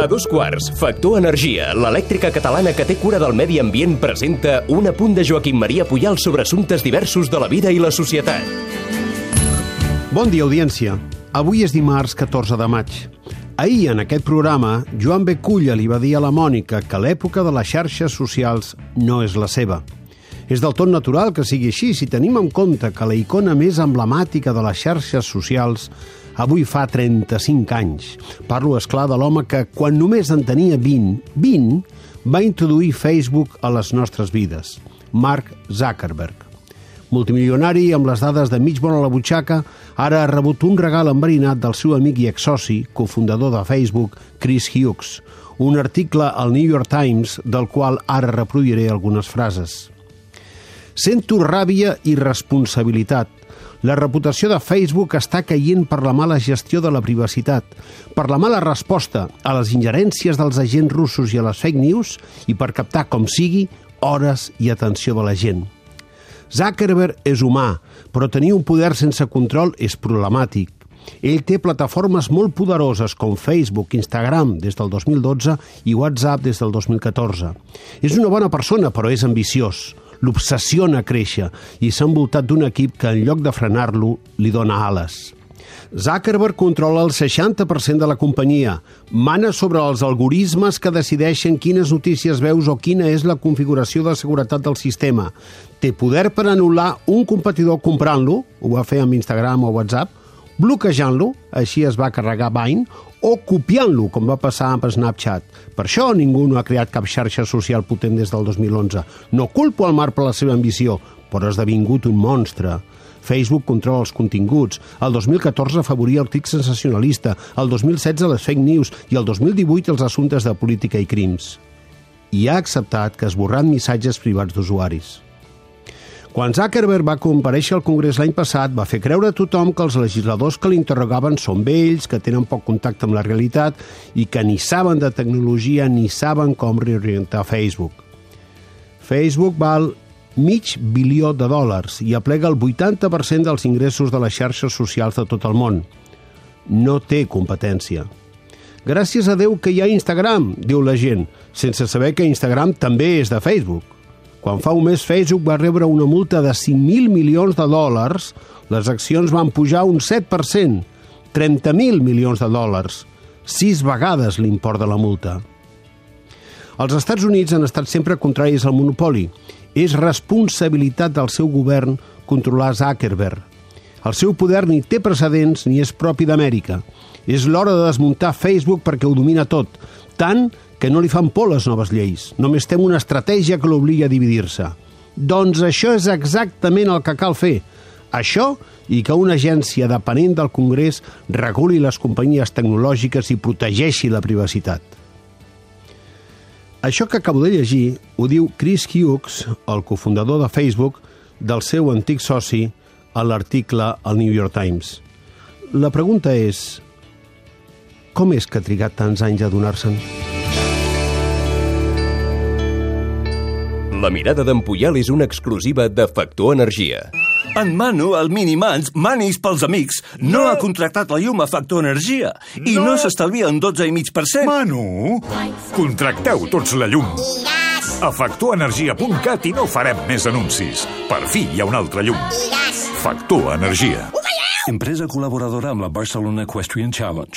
A dos quarts, Factor Energia, l'elèctrica catalana que té cura del medi ambient, presenta un apunt de Joaquim Maria Puyal sobre assumptes diversos de la vida i la societat. Bon dia, audiència. Avui és dimarts 14 de maig. Ahir, en aquest programa, Joan B. Culla li va dir a la Mònica que l'època de les xarxes socials no és la seva. És del tot natural que sigui així si tenim en compte que la icona més emblemàtica de les xarxes socials avui fa 35 anys. Parlo, és clar de l'home que, quan només en tenia 20, 20, va introduir Facebook a les nostres vides. Mark Zuckerberg. Multimilionari amb les dades de mig bon a la butxaca, ara ha rebut un regal enverinat del seu amic i exsoci, cofundador de Facebook, Chris Hughes, un article al New York Times del qual ara reproduiré algunes frases. Sento ràbia i responsabilitat la reputació de Facebook està caient per la mala gestió de la privacitat, per la mala resposta a les ingerències dels agents russos i a les fake news i per captar, com sigui, hores i atenció de la gent. Zuckerberg és humà, però tenir un poder sense control és problemàtic. Ell té plataformes molt poderoses com Facebook, Instagram des del 2012 i WhatsApp des del 2014. És una bona persona, però és ambiciós l'obsessiona créixer i s'ha envoltat d'un equip que en lloc de frenar-lo li dona ales. Zuckerberg controla el 60% de la companyia, mana sobre els algoritmes que decideixen quines notícies veus o quina és la configuració de seguretat del sistema. Té poder per anul·lar un competidor comprant-lo, ho va fer amb Instagram o WhatsApp, bloquejant-lo, així es va carregar Vine, o copiant-lo, com va passar amb Snapchat. Per això ningú no ha creat cap xarxa social potent des del 2011. No culpo el Marc per la seva ambició, però ha esdevingut un monstre. Facebook controla els continguts, el 2014 afavoria el clic sensacionalista, el 2016 les fake news i el 2018 els assumptes de política i crims. I ha acceptat que esborrant missatges privats d'usuaris. Quan Zuckerberg va compareixer al Congrés l'any passat, va fer creure a tothom que els legisladors que l'interrogaven són vells, que tenen poc contacte amb la realitat i que ni saben de tecnologia ni saben com reorientar Facebook. Facebook val mig bilió de dòlars i aplega el 80% dels ingressos de les xarxes socials de tot el món. No té competència. Gràcies a Déu que hi ha Instagram, diu la gent, sense saber que Instagram també és de Facebook. Quan fa un mes Facebook va rebre una multa de 5.000 milions de dòlars, les accions van pujar un 7%, 30.000 milions de dòlars, sis vegades l'import de la multa. Els Estats Units han estat sempre contraris al monopoli. És responsabilitat del seu govern controlar Zuckerberg. El seu poder ni té precedents ni és propi d'Amèrica. És l'hora de desmuntar Facebook perquè ho domina tot, tant que no li fan por les noves lleis. Només tem una estratègia que l'obliga a dividir-se. Doncs això és exactament el que cal fer. Això i que una agència depenent del Congrés reguli les companyies tecnològiques i protegeixi la privacitat. Això que acabo de llegir ho diu Chris Hughes, el cofundador de Facebook, del seu antic soci, a l'article al New York Times. La pregunta és, com és que ha trigat tants anys a donar-se'n? La mirada d'en Puyal és una exclusiva de Factor Energia. En Manu, el Minimans, Manis pels amics, no, no ha contractat la llum a Factor Energia i no, no s'estalvia un 12,5%. Manu, contracteu tots la llum. A factorenergia.cat i no farem més anuncis. Per fi hi ha un altre llum. Factor Energia. Empresa col·laboradora amb la Barcelona Equestrian Challenge.